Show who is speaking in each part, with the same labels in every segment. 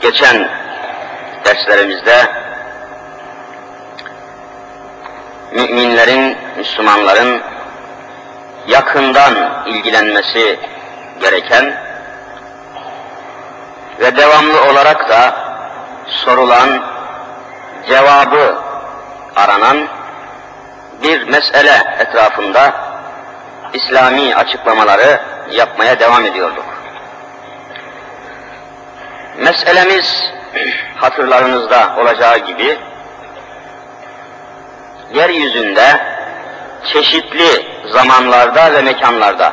Speaker 1: geçen derslerimizde müminlerin, Müslümanların yakından ilgilenmesi gereken ve devamlı olarak da sorulan, cevabı aranan bir mesele etrafında İslami açıklamaları yapmaya devam ediyorduk. Meselemiz hatırlarınızda olacağı gibi yeryüzünde çeşitli zamanlarda ve mekanlarda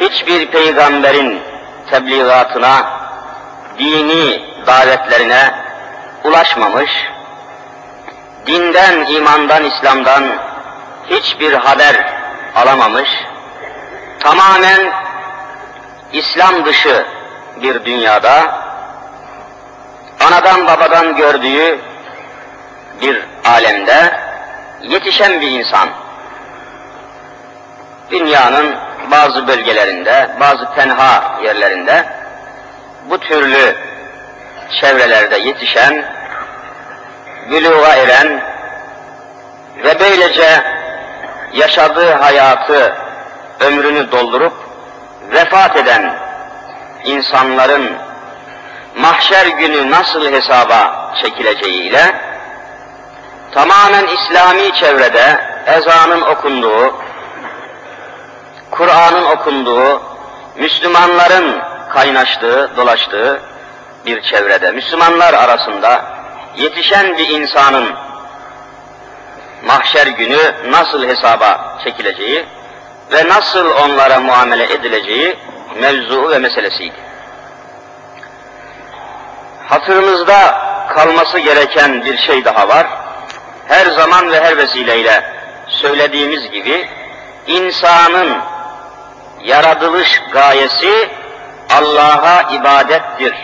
Speaker 1: hiçbir peygamberin tebliğatına, dini davetlerine ulaşmamış, dinden, imandan, İslam'dan hiçbir haber alamamış, tamamen İslam dışı bir dünyada, anadan babadan gördüğü bir alemde yetişen bir insan. Dünyanın bazı bölgelerinde, bazı tenha yerlerinde bu türlü çevrelerde yetişen, büluğa eren ve böylece yaşadığı hayatı, ömrünü doldurup vefat eden insanların mahşer günü nasıl hesaba çekileceğiyle tamamen İslami çevrede ezanın okunduğu, Kur'an'ın okunduğu, Müslümanların kaynaştığı, dolaştığı bir çevrede, Müslümanlar arasında yetişen bir insanın mahşer günü nasıl hesaba çekileceği ve nasıl onlara muamele edileceği mevzu ve meselesiydi. Hatırımızda kalması gereken bir şey daha var. Her zaman ve her vesileyle söylediğimiz gibi insanın yaratılış gayesi Allah'a ibadettir.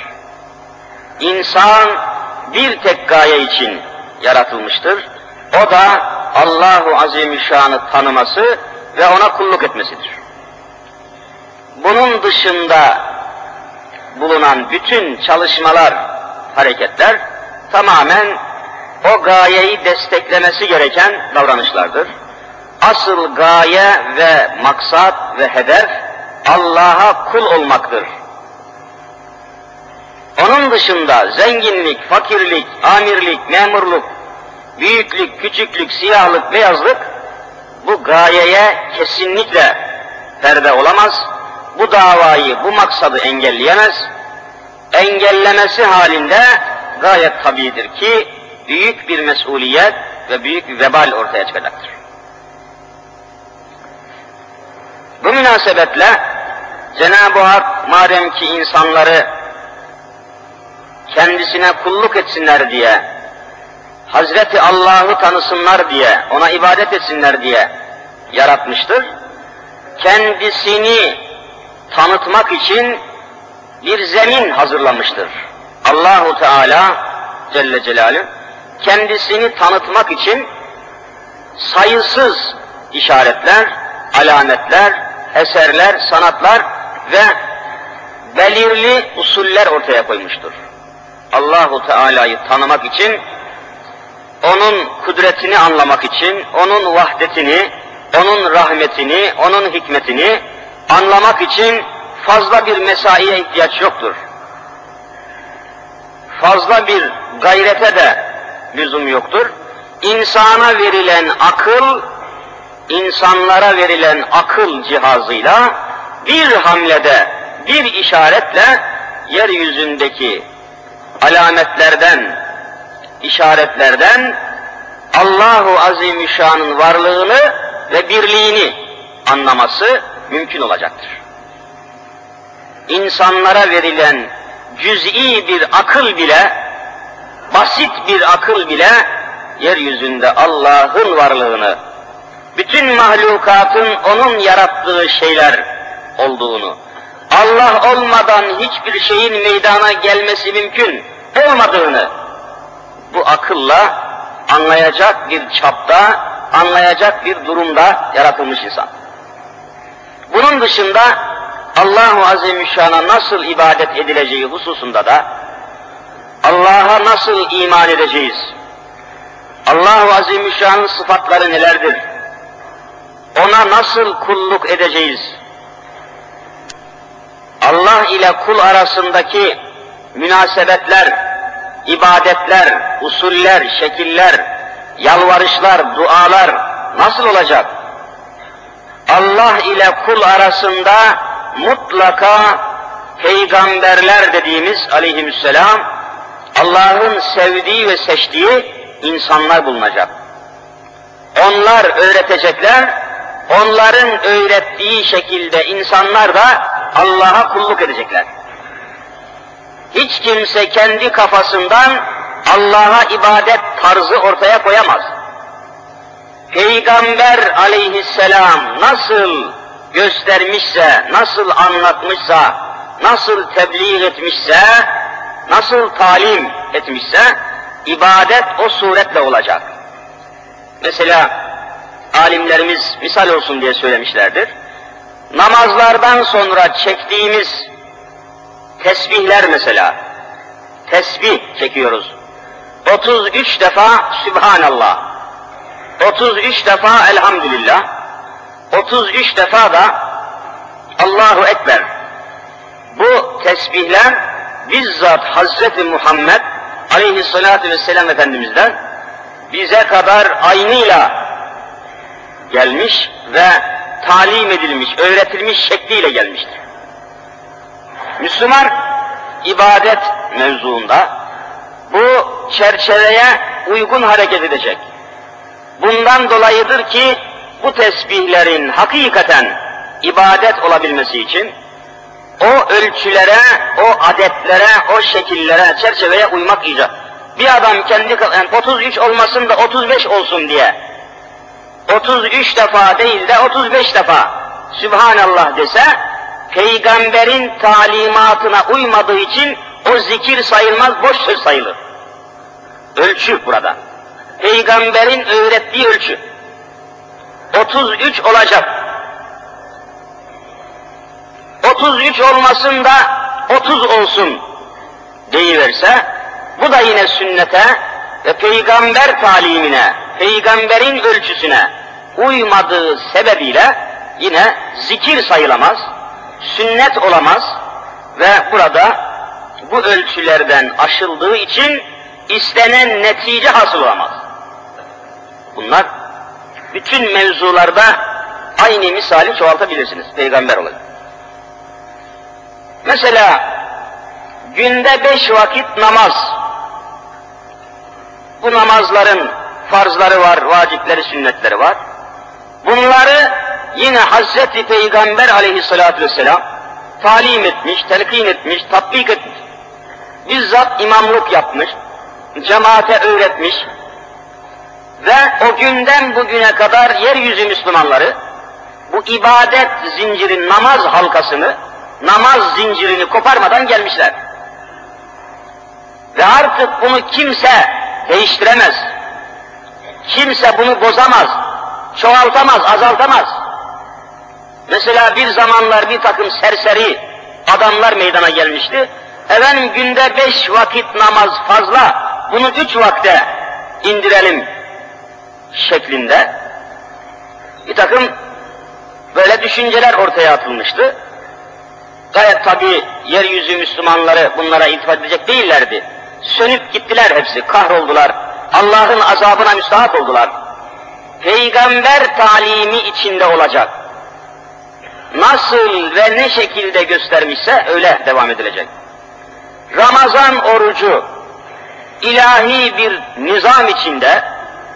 Speaker 1: İnsan bir tek gaye için yaratılmıştır. O da Allahu Azimüşşan'ı tanıması ve ona kulluk etmesidir. Bunun dışında bulunan bütün çalışmalar, hareketler tamamen o gayeyi desteklemesi gereken davranışlardır. Asıl gaye ve maksat ve hedef Allah'a kul olmaktır. Onun dışında zenginlik, fakirlik, amirlik, memurluk, büyüklük, küçüklük, siyahlık, beyazlık bu gayeye kesinlikle perde olamaz. Bu davayı, bu maksadı engelleyemez. Engellemesi halinde gayet tabidir ki büyük bir mesuliyet ve büyük bir vebal ortaya çıkacaktır. Bu münasebetle Cenab-ı Hak madem ki insanları kendisine kulluk etsinler diye, Hazreti Allah'ı tanısınlar diye, ona ibadet etsinler diye yaratmıştır. Kendisini tanıtmak için bir zemin hazırlamıştır. Allahu Teala Celle Celaluhu kendisini tanıtmak için sayısız işaretler, alametler, eserler, sanatlar ve belirli usuller ortaya koymuştur. Allahu Teala'yı tanımak için, onun kudretini anlamak için, onun vahdetini, onun rahmetini, onun hikmetini anlamak için fazla bir mesaiye ihtiyaç yoktur. Fazla bir gayrete de lüzum yoktur. İnsana verilen akıl, insanlara verilen akıl cihazıyla bir hamlede, bir işaretle yeryüzündeki alametlerden, işaretlerden Allahu Azimüşşan'ın varlığını ve birliğini anlaması mümkün olacaktır. insanlara verilen cüz'i bir akıl bile, basit bir akıl bile yeryüzünde Allah'ın varlığını, bütün mahlukatın onun yarattığı şeyler olduğunu, Allah olmadan hiçbir şeyin meydana gelmesi mümkün olmadığını bu akılla anlayacak bir çapta, anlayacak bir durumda yaratılmış insan. Bunun dışında Allahu Azimüşşan'a nasıl ibadet edileceği hususunda da Allah'a nasıl iman edeceğiz? Allahu Azimüşşan'ın sıfatları nelerdir? Ona nasıl kulluk edeceğiz? Allah ile kul arasındaki münasebetler, ibadetler, usuller, şekiller, yalvarışlar, dualar nasıl olacak? Allah ile kul arasında mutlaka peygamberler dediğimiz aleyhisselam Allah'ın sevdiği ve seçtiği insanlar bulunacak. Onlar öğretecekler, onların öğrettiği şekilde insanlar da Allah'a kulluk edecekler. Hiç kimse kendi kafasından Allah'a ibadet tarzı ortaya koyamaz. Peygamber aleyhisselam nasıl göstermişse, nasıl anlatmışsa, nasıl tebliğ etmişse, nasıl talim etmişse, ibadet o suretle olacak. Mesela alimlerimiz misal olsun diye söylemişlerdir. Namazlardan sonra çektiğimiz tesbihler mesela, tesbih çekiyoruz. 33 defa Sübhanallah, 33 defa Elhamdülillah, 33 defa da Allahu Ekber. Bu tesbihler bizzat Hazreti Muhammed aleyhissalatü vesselam Efendimiz'den bize kadar aynıyla gelmiş ve talim edilmiş, öğretilmiş şekliyle gelmiştir. Müslüman ibadet mevzuunda bu çerçeveye uygun hareket edecek. Bundan dolayıdır ki bu tesbihlerin hakikaten ibadet olabilmesi için o ölçülere, o adetlere, o şekillere, çerçeveye uymak icap. Bir adam kendi yani 33 olmasın da 35 olsun diye 33 defa değil de 35 defa Sübhanallah dese peygamberin talimatına uymadığı için o zikir sayılmaz, boş söz sayılır. Ölçü burada. Peygamberin öğrettiği ölçü. 33 olacak. 33 olmasın da 30 olsun deyiverse, bu da yine sünnete ve peygamber talimine, peygamberin ölçüsüne uymadığı sebebiyle yine zikir sayılamaz, sünnet olamaz ve burada bu ölçülerden aşıldığı için istenen netice hasıl olamaz. Bunlar bütün mevzularda aynı misali çoğaltabilirsiniz peygamber olarak. Mesela günde beş vakit namaz. Bu namazların farzları var, vacipleri, sünnetleri var. Bunları yine Hazreti Peygamber aleyhissalatü vesselam talim etmiş, telkin etmiş, tatbik etmiş. Bizzat imamlık yapmış, cemaate öğretmiş ve o günden bugüne kadar yeryüzü Müslümanları bu ibadet zincirin namaz halkasını, namaz zincirini koparmadan gelmişler. Ve artık bunu kimse değiştiremez. Kimse bunu bozamaz, çoğaltamaz, azaltamaz. Mesela bir zamanlar bir takım serseri adamlar meydana gelmişti. Efendim günde beş vakit namaz fazla, bunu üç vakte indirelim şeklinde bir takım böyle düşünceler ortaya atılmıştı. Gayet tabi yeryüzü Müslümanları bunlara iltifat edecek değillerdi. Sönüp gittiler hepsi, kahroldular. Allah'ın azabına müstahak oldular. Peygamber talimi içinde olacak. Nasıl ve ne şekilde göstermişse öyle devam edilecek. Ramazan orucu ilahi bir nizam içinde,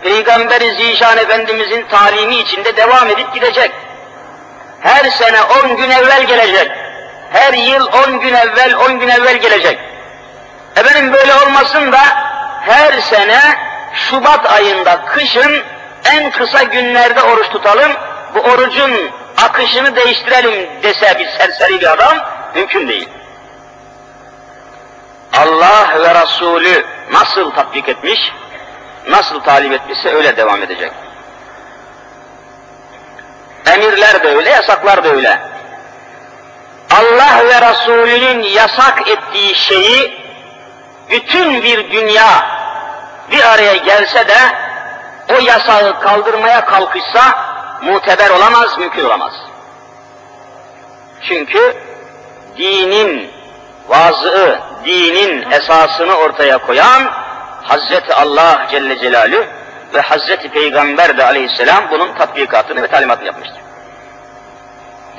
Speaker 1: Peygamber-i Zişan Efendimizin talimi içinde devam edip gidecek. Her sene on gün evvel gelecek.
Speaker 2: her yıl on gün evvel, on gün evvel gelecek. Efendim böyle olmasın da her sene Şubat ayında kışın en kısa günlerde oruç tutalım, bu orucun akışını değiştirelim dese bir serseri bir adam mümkün değil. Allah ve Resulü nasıl tatbik etmiş, nasıl talip etmişse öyle devam edecek. Emirler de öyle, yasaklar da öyle. Allah ve Resulünün yasak ettiği şeyi bütün bir dünya bir araya gelse de o yasağı kaldırmaya kalkışsa muteber olamaz, mümkün olamaz. Çünkü dinin vazığı, dinin esasını ortaya koyan Hazreti Allah Celle Celaluhu ve Hazreti Peygamber de aleyhisselam bunun tatbikatını ve talimatını yapmıştır.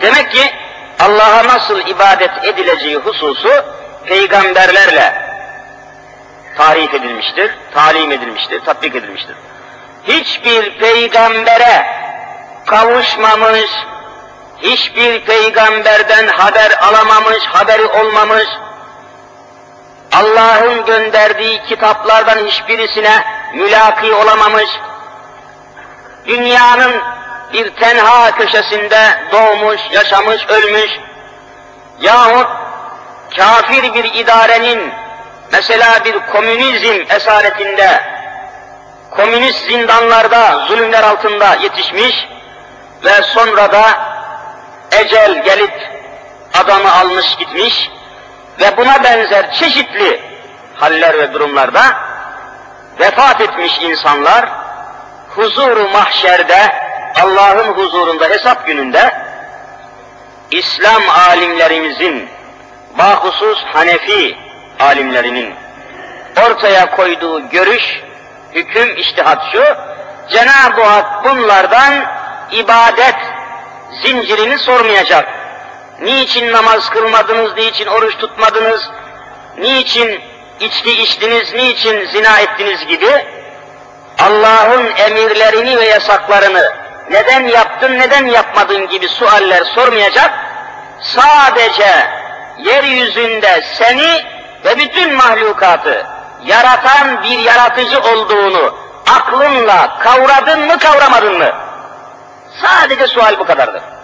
Speaker 2: Demek ki Allah'a nasıl ibadet edileceği hususu peygamberlerle tarif edilmiştir, talim edilmiştir, tatbik edilmiştir. Hiçbir peygambere kavuşmamış, hiçbir peygamberden haber alamamış, haberi olmamış, Allah'ın gönderdiği kitaplardan hiçbirisine mülaki olamamış, dünyanın bir tenha köşesinde doğmuş, yaşamış, ölmüş, yahut kafir bir idarenin, mesela bir komünizm esaretinde, komünist zindanlarda, zulümler altında yetişmiş ve sonra da ecel gelip adamı almış gitmiş ve buna benzer çeşitli haller ve durumlarda vefat etmiş insanlar huzuru mahşerde Allah'ın huzurunda hesap gününde İslam alimlerimizin bahusus Hanefi alimlerinin ortaya koyduğu görüş, hüküm, iştihat şu, Cenab-ı Hak bunlardan ibadet zincirini sormayacak. Niçin namaz kılmadınız, niçin oruç tutmadınız, niçin içki içtiniz, niçin zina ettiniz gibi Allah'ın emirlerini ve yasaklarını neden yaptın, neden yapmadın gibi sualler sormayacak, sadece yeryüzünde seni ve bütün mahlukatı yaratan bir yaratıcı olduğunu aklınla kavradın mı kavramadın mı? Sadece sual bu kadardır.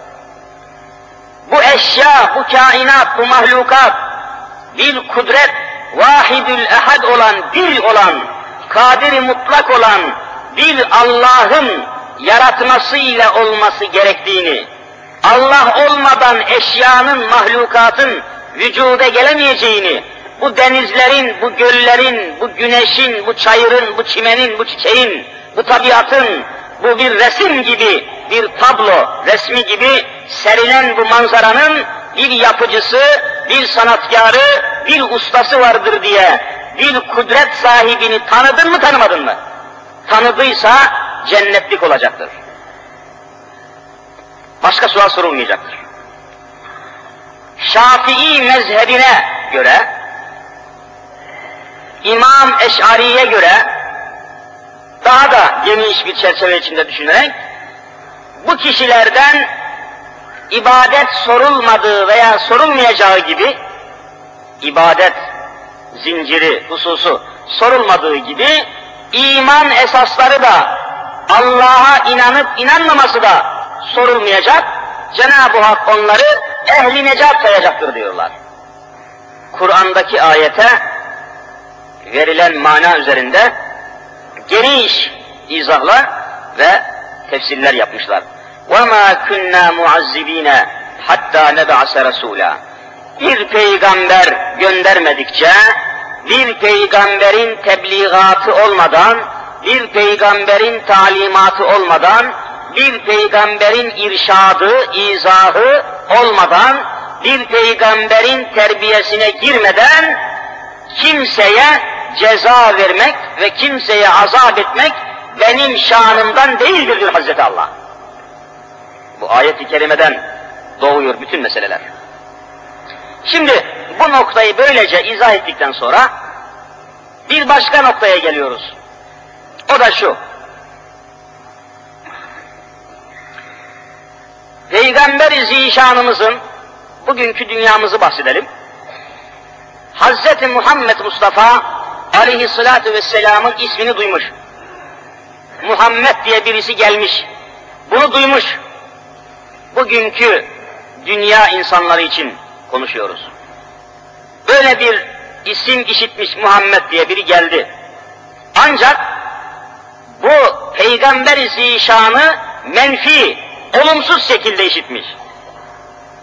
Speaker 2: Bu eşya, bu kainat, bu mahlukat bir kudret, vahidül ehad olan, bir olan, kadir mutlak olan bir Allah'ın yaratmasıyla olması gerektiğini, Allah olmadan eşyanın, mahlukatın vücuda gelemeyeceğini, bu denizlerin, bu göllerin, bu güneşin, bu çayırın, bu çimenin, bu çiçeğin, bu tabiatın, bu bir resim gibi, bir tablo resmi gibi serilen bu manzaranın bir yapıcısı, bir sanatkarı, bir ustası vardır diye bir kudret sahibini tanıdın mı tanımadın mı? Tanıdıysa cennetlik olacaktır. Başka sual sorulmayacaktır. Şafii mezhebine göre, İmam Eş'ari'ye göre, daha da geniş bir çerçeve içinde düşünerek, bu kişilerden ibadet sorulmadığı veya sorulmayacağı gibi, ibadet zinciri hususu sorulmadığı gibi, iman esasları da Allah'a inanıp inanmaması da sorulmayacak. Cenab-ı Hak onları ehli necat sayacaktır diyorlar. Kur'an'daki ayete verilen mana üzerinde geniş izahlar ve tefsirler yapmışlar. وَمَا كُنَّا مُعَذِّب۪ينَ hatta neb'ase rasûlâ. Bir peygamber göndermedikçe, bir peygamberin tebliğatı olmadan, bir peygamberin talimatı olmadan, bir peygamberin irşadı, izahı olmadan, bir peygamberin terbiyesine girmeden kimseye ceza vermek ve kimseye azap etmek benim şanımdan değildir diyor Hazreti Allah. Bu ayet-i kerimeden doğuyor bütün meseleler. Şimdi bu noktayı böylece izah ettikten sonra bir başka noktaya geliyoruz. O da şu. Peygamber-i Zişanımızın bugünkü dünyamızı bahsedelim. Hazreti Muhammed Mustafa aleyhissalatu vesselamın ismini duymuş. Muhammed diye birisi gelmiş. Bunu duymuş. Bugünkü dünya insanları için konuşuyoruz. Böyle bir isim işitmiş Muhammed diye biri geldi. Ancak bu peygamber zişanı menfi, olumsuz şekilde işitmiş.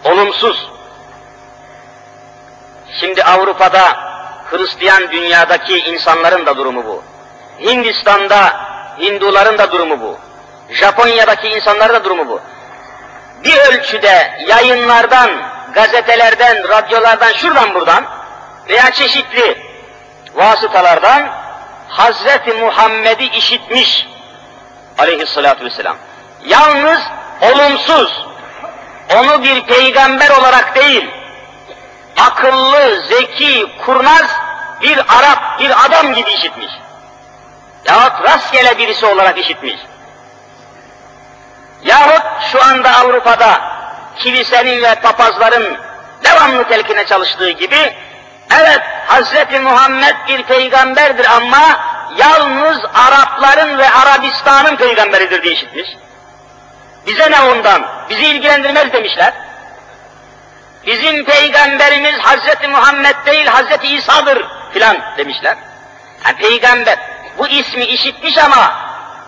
Speaker 2: Olumsuz. Şimdi Avrupa'da, Hristiyan dünyadaki insanların da durumu bu. Hindistan'da Hinduların da durumu bu. Japonya'daki insanların da durumu bu. Bir ölçüde yayınlardan, gazetelerden, radyolardan, şuradan buradan veya çeşitli vasıtalardan Hazreti Muhammed'i işitmiş aleyhissalatü vesselam. Yalnız olumsuz, onu bir peygamber olarak değil, akıllı, zeki, kurnaz bir Arap, bir adam gibi işitmiş. Yahut rastgele birisi olarak işitmiş. Yahut şu anda Avrupa'da kilisenin ve papazların devamlı telkine çalıştığı gibi, evet Hazreti Muhammed bir peygamberdir ama yalnız Arapların ve Arabistan'ın peygamberidir diye işitmiş. Bize ne ondan? Bizi ilgilendirmez demişler. Bizim peygamberimiz Hazreti Muhammed değil Hazreti İsa'dır filan demişler. Yani peygamber bu ismi işitmiş ama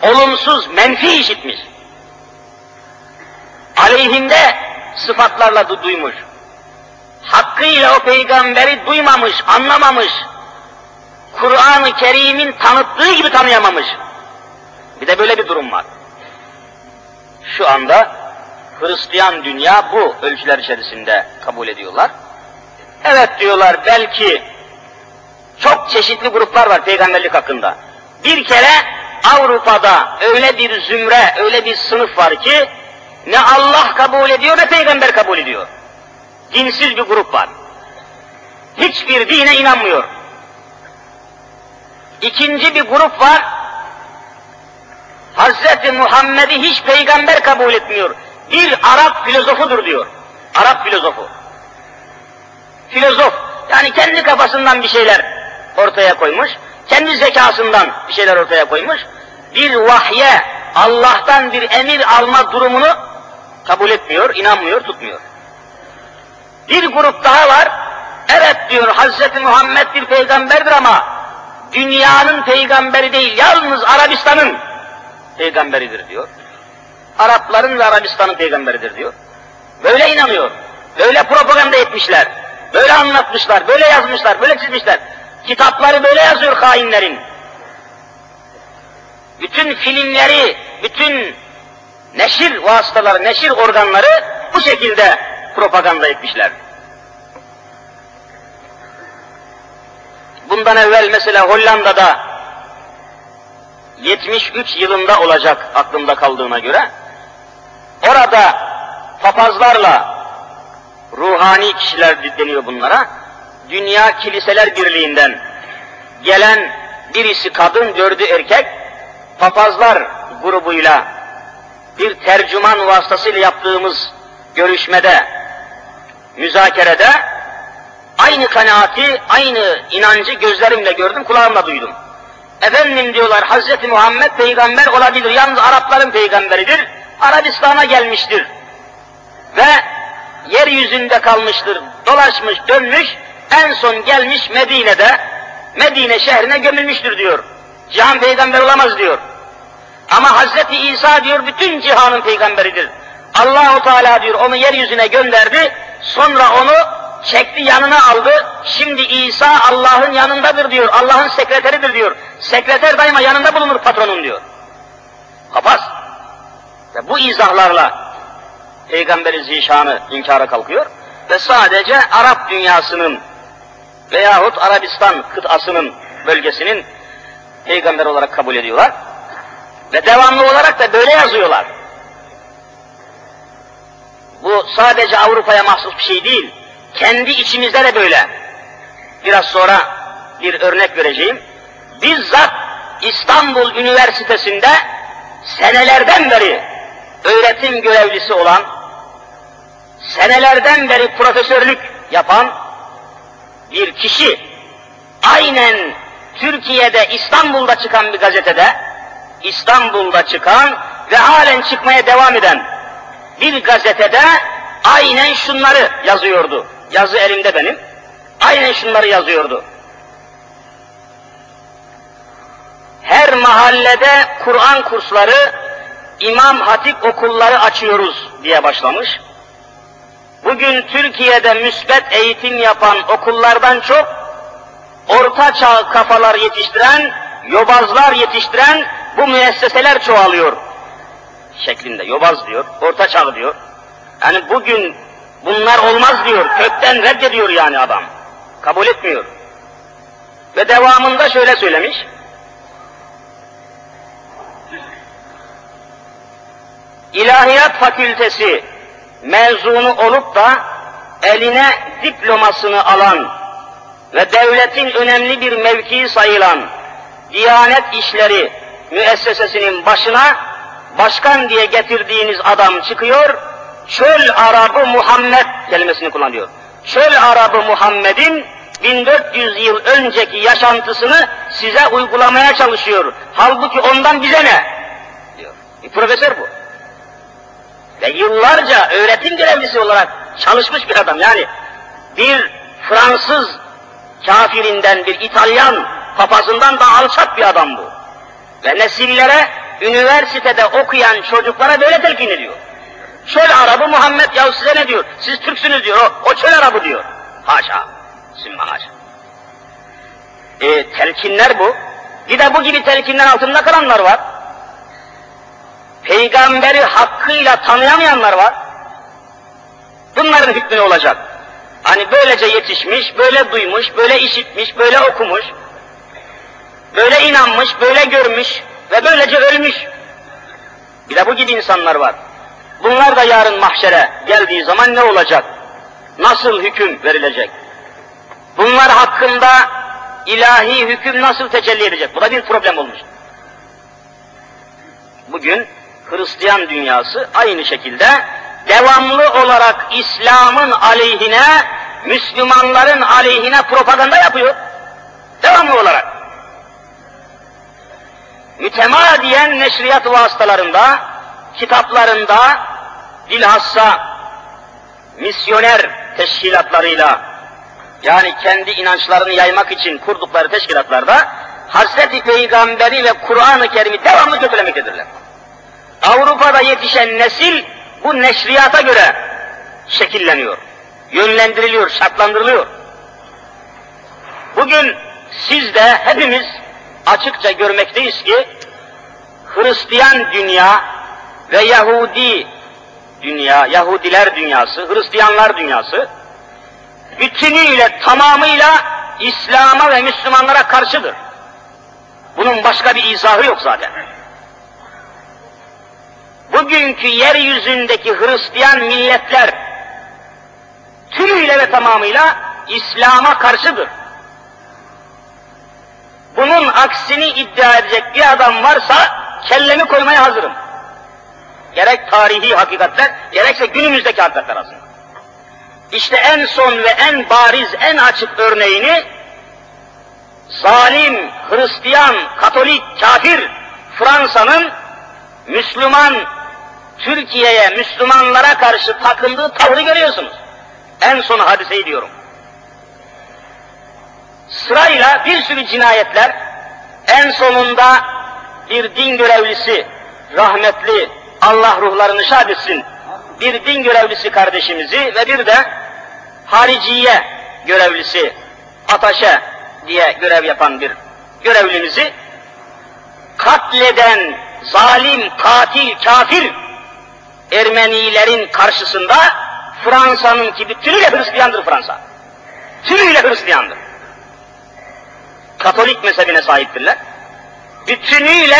Speaker 2: olumsuz, menfi işitmiş. Aleyhinde sıfatlarla du duymuş. Hakkıyla o peygamberi duymamış, anlamamış. Kur'an-ı Kerim'in tanıttığı gibi tanıyamamış. Bir de böyle bir durum var. Şu anda Hristiyan dünya bu ölçüler içerisinde kabul ediyorlar. Evet diyorlar belki çok çeşitli gruplar var peygamberlik hakkında. Bir kere Avrupa'da öyle bir zümre, öyle bir sınıf var ki ne Allah kabul ediyor ne peygamber kabul ediyor. Dinsiz bir grup var. Hiçbir dine inanmıyor. İkinci bir grup var. Hazreti Muhammed'i hiç peygamber kabul etmiyor. Bir Arap filozofudur diyor. Arap filozofu. Filozof. Yani kendi kafasından bir şeyler ortaya koymuş. Kendi zekasından bir şeyler ortaya koymuş. Bir vahye, Allah'tan bir emir alma durumunu kabul etmiyor, inanmıyor, tutmuyor. Bir grup daha var. Evet diyor Hazreti Muhammed bir peygamberdir ama dünyanın peygamberi değil, yalnız Arabistan'ın peygamberidir diyor. Arapların ve Arabistan'ın peygamberidir diyor. Böyle inanıyor. Böyle propaganda etmişler. Böyle anlatmışlar, böyle yazmışlar, böyle çizmişler. Kitapları böyle yazıyor hainlerin. Bütün filmleri, bütün neşir vasıtaları, neşir organları bu şekilde propaganda etmişler. Bundan evvel mesela Hollanda'da 73 yılında olacak aklımda kaldığına göre orada papazlarla ruhani kişiler deniyor bunlara Dünya Kiliseler Birliği'nden gelen birisi kadın, dördü erkek, papazlar grubuyla bir tercüman vasıtasıyla yaptığımız görüşmede, müzakerede aynı kanaati, aynı inancı gözlerimle gördüm, kulağımla duydum. Efendim diyorlar Hazreti Muhammed peygamber olabilir, yalnız Arapların peygamberidir, Arabistan'a gelmiştir. Ve yeryüzünde kalmıştır, dolaşmış, dönmüş, en son gelmiş Medine'de, Medine şehrine gömülmüştür diyor. Cihan peygamber olamaz diyor. Ama Hazreti İsa diyor bütün cihanın peygamberidir. Allahu Teala diyor onu yeryüzüne gönderdi, sonra onu çekti yanına aldı. Şimdi İsa Allah'ın yanındadır diyor. Allah'ın sekreteridir diyor. Sekreter daima yanında bulunur patronun diyor. Papaz. Ve bu izahlarla Peygamberi zişanı inkara kalkıyor ve sadece Arap dünyasının veyahut Arabistan kıtasının bölgesinin peygamber olarak kabul ediyorlar. Ve devamlı olarak da böyle yazıyorlar. Bu sadece Avrupa'ya mahsus bir şey değil. Kendi içimizde de böyle. Biraz sonra bir örnek vereceğim. Bizzat İstanbul Üniversitesi'nde senelerden beri öğretim görevlisi olan senelerden beri profesörlük yapan bir kişi aynen Türkiye'de İstanbul'da çıkan bir gazetede İstanbul'da çıkan ve halen çıkmaya devam eden bir gazetede aynen şunları yazıyordu. Yazı elimde benim. Aynen şunları yazıyordu. Her mahallede Kur'an kursları, İmam Hatip okulları açıyoruz diye başlamış. Bugün Türkiye'de müsbet eğitim yapan okullardan çok orta çağ kafalar yetiştiren, yobazlar yetiştiren bu müesseseler çoğalıyor. Şeklinde yobaz diyor, orta çağ diyor. Yani bugün bunlar olmaz diyor, kökten reddediyor yani adam. Kabul etmiyor. Ve devamında şöyle söylemiş. İlahiyat Fakültesi mezunu olup da eline diplomasını alan ve devletin önemli bir mevkii sayılan Diyanet İşleri müessesesinin başına başkan diye getirdiğiniz adam çıkıyor, çöl Arabı Muhammed kelimesini kullanıyor. Çöl Arabı Muhammed'in 1400 yıl önceki yaşantısını size uygulamaya çalışıyor. Halbuki ondan bize ne? diyor. Bir profesör bu. Ve yıllarca öğretim görevlisi olarak çalışmış bir adam. Yani bir Fransız kafirinden, bir İtalyan papazından da alçak bir adam bu. Ve nesillere, üniversitede okuyan çocuklara böyle telkin ediyor. Çöl Arabı Muhammed ya size ne diyor? Siz Türksünüz diyor, o, o çöl Arabı diyor. Haşa, sümme haşa. E, telkinler bu. Bir de bu gibi telkinler altında kalanlar var peygamberi hakkıyla tanıyamayanlar var. Bunların hükmü olacak? Hani böylece yetişmiş, böyle duymuş, böyle işitmiş, böyle okumuş, böyle inanmış, böyle görmüş ve böylece ölmüş. Bir de bu gibi insanlar var. Bunlar da yarın mahşere geldiği zaman ne olacak? Nasıl hüküm verilecek? Bunlar hakkında ilahi hüküm nasıl tecelli edecek? Bu da bir problem olmuş. Bugün Hristiyan dünyası aynı şekilde devamlı olarak İslam'ın aleyhine, Müslümanların aleyhine propaganda yapıyor. Devamlı olarak. Mütemadiyen neşriyat vasıtalarında, kitaplarında, bilhassa misyoner teşkilatlarıyla, yani kendi inançlarını yaymak için kurdukları teşkilatlarda, Hazreti Peygamberi ve Kur'an-ı Kerim'i devamlı kötülemektedirler. Avrupa'da yetişen nesil bu neşriyata göre şekilleniyor, yönlendiriliyor, şartlandırılıyor. Bugün siz de hepimiz açıkça görmekteyiz ki Hristiyan dünya ve Yahudi dünya, Yahudiler dünyası, Hristiyanlar dünyası bütünüyle, tamamıyla İslam'a ve Müslümanlara karşıdır. Bunun başka bir izahı yok zaten bugünkü yeryüzündeki Hristiyan milletler tümüyle ve tamamıyla İslam'a karşıdır. Bunun aksini iddia edecek bir adam varsa kellemi koymaya hazırım. Gerek tarihi hakikatler, gerekse günümüzdeki hakikatler aslında. İşte en son ve en bariz, en açık örneğini zalim, Hristiyan, Katolik, kafir Fransa'nın Müslüman Türkiye'ye, Müslümanlara karşı takındığı tavrı görüyorsunuz. En son hadiseyi diyorum. Sırayla bir sürü cinayetler, en sonunda bir din görevlisi, rahmetli, Allah ruhlarını şad etsin, bir din görevlisi kardeşimizi ve bir de hariciye görevlisi, ataşe diye görev yapan bir görevlimizi katleden zalim, katil, kafir Ermenilerin karşısında Fransa'nın ki bütünüyle Hristiyandır Fransa. Tümüyle Hristiyandır. Katolik mezhebine sahiptirler. Bütünüyle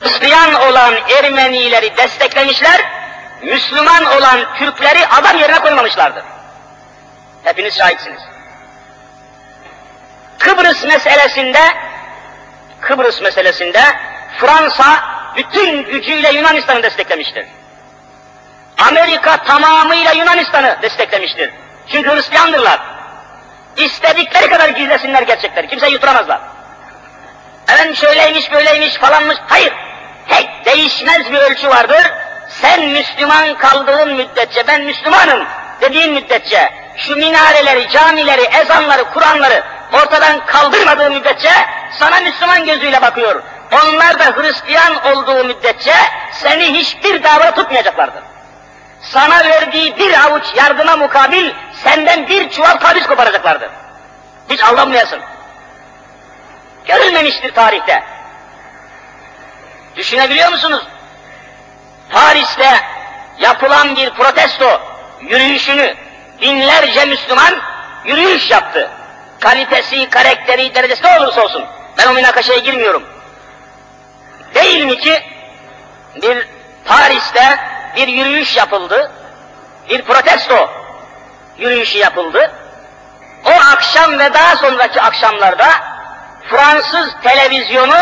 Speaker 2: Hristiyan olan Ermenileri desteklemişler, Müslüman olan Türkleri adam yerine koymamışlardır. Hepiniz şahitsiniz. Kıbrıs meselesinde Kıbrıs meselesinde Fransa bütün gücüyle Yunanistan'ı desteklemiştir. Amerika tamamıyla Yunanistan'ı desteklemiştir. Çünkü Hristiyandırlar. İstedikleri kadar gizlesinler gerçekleri. Kimse yuturamazlar. Efendim şöyleymiş böyleymiş falanmış. Hayır. Tek değişmez bir ölçü vardır. Sen Müslüman kaldığın müddetçe ben Müslümanım dediğin müddetçe şu minareleri, camileri, ezanları, Kur'anları ortadan kaldırmadığı müddetçe sana Müslüman gözüyle bakıyor. Onlar da Hristiyan olduğu müddetçe seni hiçbir davra tutmayacaklardır. Sana verdiği bir avuç yardıma mukabil senden bir çuval taviz koparacaklardır. Hiç aldanmayasın. Görülmemiştir tarihte. Düşünebiliyor musunuz? Paris'te yapılan bir protesto yürüyüşünü binlerce Müslüman yürüyüş yaptı. Kalitesi, karakteri, derecesi ne olursa olsun. Ben o münakaşaya girmiyorum. Değil mi ki bir Paris'te bir yürüyüş yapıldı, bir protesto yürüyüşü yapıldı. O akşam ve daha sonraki akşamlarda Fransız televizyonu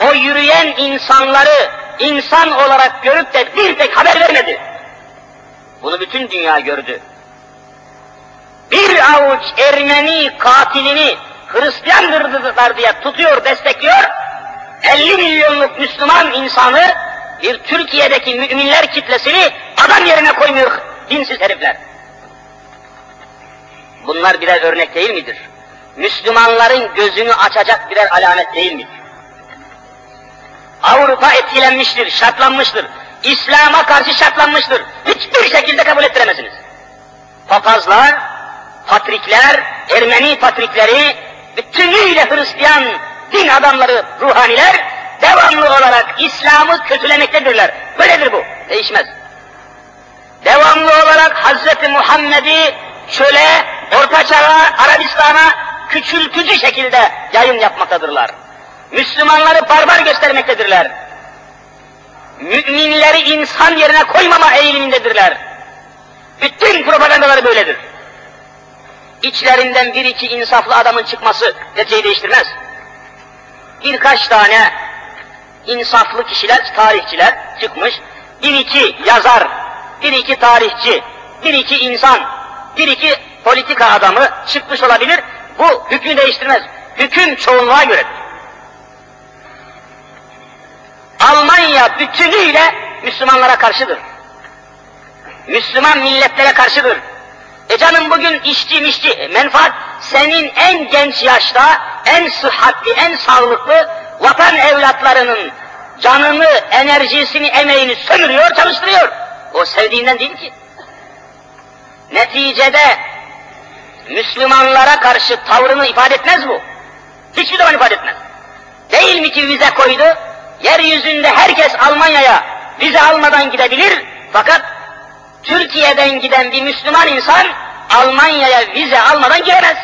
Speaker 2: o yürüyen insanları insan olarak görüp de bir tek haber vermedi. Bunu bütün dünya gördü. Bir avuç Ermeni katilini Hristiyandırdılar diye tutuyor, destekliyor. 50 milyonluk Müslüman insanı bir Türkiye'deki müminler kitlesini adam yerine koymuyor dinsiz herifler. Bunlar birer örnek değil midir? Müslümanların gözünü açacak birer alamet değil midir? Avrupa etkilenmiştir, şartlanmıştır. İslam'a karşı şartlanmıştır. Hiçbir şekilde kabul ettiremezsiniz. Papazlar, patrikler, Ermeni patrikleri, bütünüyle Hristiyan din adamları, ruhaniler devamlı olarak İslam'ı kötülemektedirler. Böyledir bu, değişmez. Devamlı olarak Hazreti Muhammed'i çöle, Orta Çağ'a, Arabistan'a küçültücü şekilde yayın yapmaktadırlar. Müslümanları barbar göstermektedirler. Müminleri insan yerine koymama eğilimindedirler. Bütün propagandaları böyledir. İçlerinden bir iki insaflı adamın çıkması neticeyi değiştirmez. Birkaç tane insaflı kişiler, tarihçiler çıkmış, bir iki yazar, bir iki tarihçi, bir iki insan, bir iki politika adamı çıkmış olabilir. Bu hükmü değiştirmez. Hüküm çoğunluğa göredir. Almanya bütünüyle Müslümanlara karşıdır. Müslüman milletlere karşıdır. E canım bugün işçi mişçi menfaat senin en genç yaşta en sıhhatli, en sağlıklı vatan evlatlarının canını, enerjisini, emeğini sömürüyor, çalıştırıyor. O sevdiğinden değil ki. Neticede Müslümanlara karşı tavrını ifade etmez bu. Hiçbir zaman ifade etmez. Değil mi ki vize koydu? Yeryüzünde herkes Almanya'ya vize almadan gidebilir. Fakat Türkiye'den giden bir Müslüman insan Almanya'ya vize almadan giremez.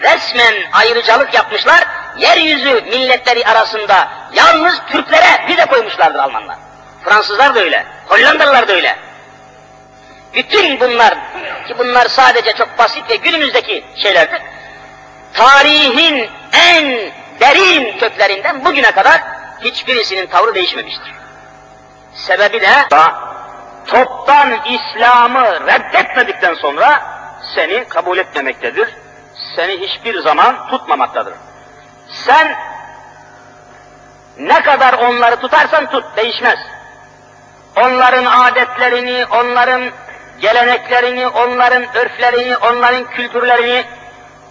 Speaker 2: Resmen ayrıcalık yapmışlar. Yeryüzü milletleri arasında yalnız Türklere vize koymuşlardır Almanlar. Fransızlar da öyle, Hollandalılar da öyle. Bütün bunlar, ki bunlar sadece çok basit ve günümüzdeki şeylerdir. Tarihin en derin köklerinden bugüne kadar hiçbirisinin tavrı değişmemiştir. Sebebi de toptan İslam'ı reddetmedikten sonra seni kabul etmemektedir. Seni hiçbir zaman tutmamaktadır. Sen ne kadar onları tutarsan tut, değişmez. Onların adetlerini, onların geleneklerini, onların örflerini, onların kültürlerini,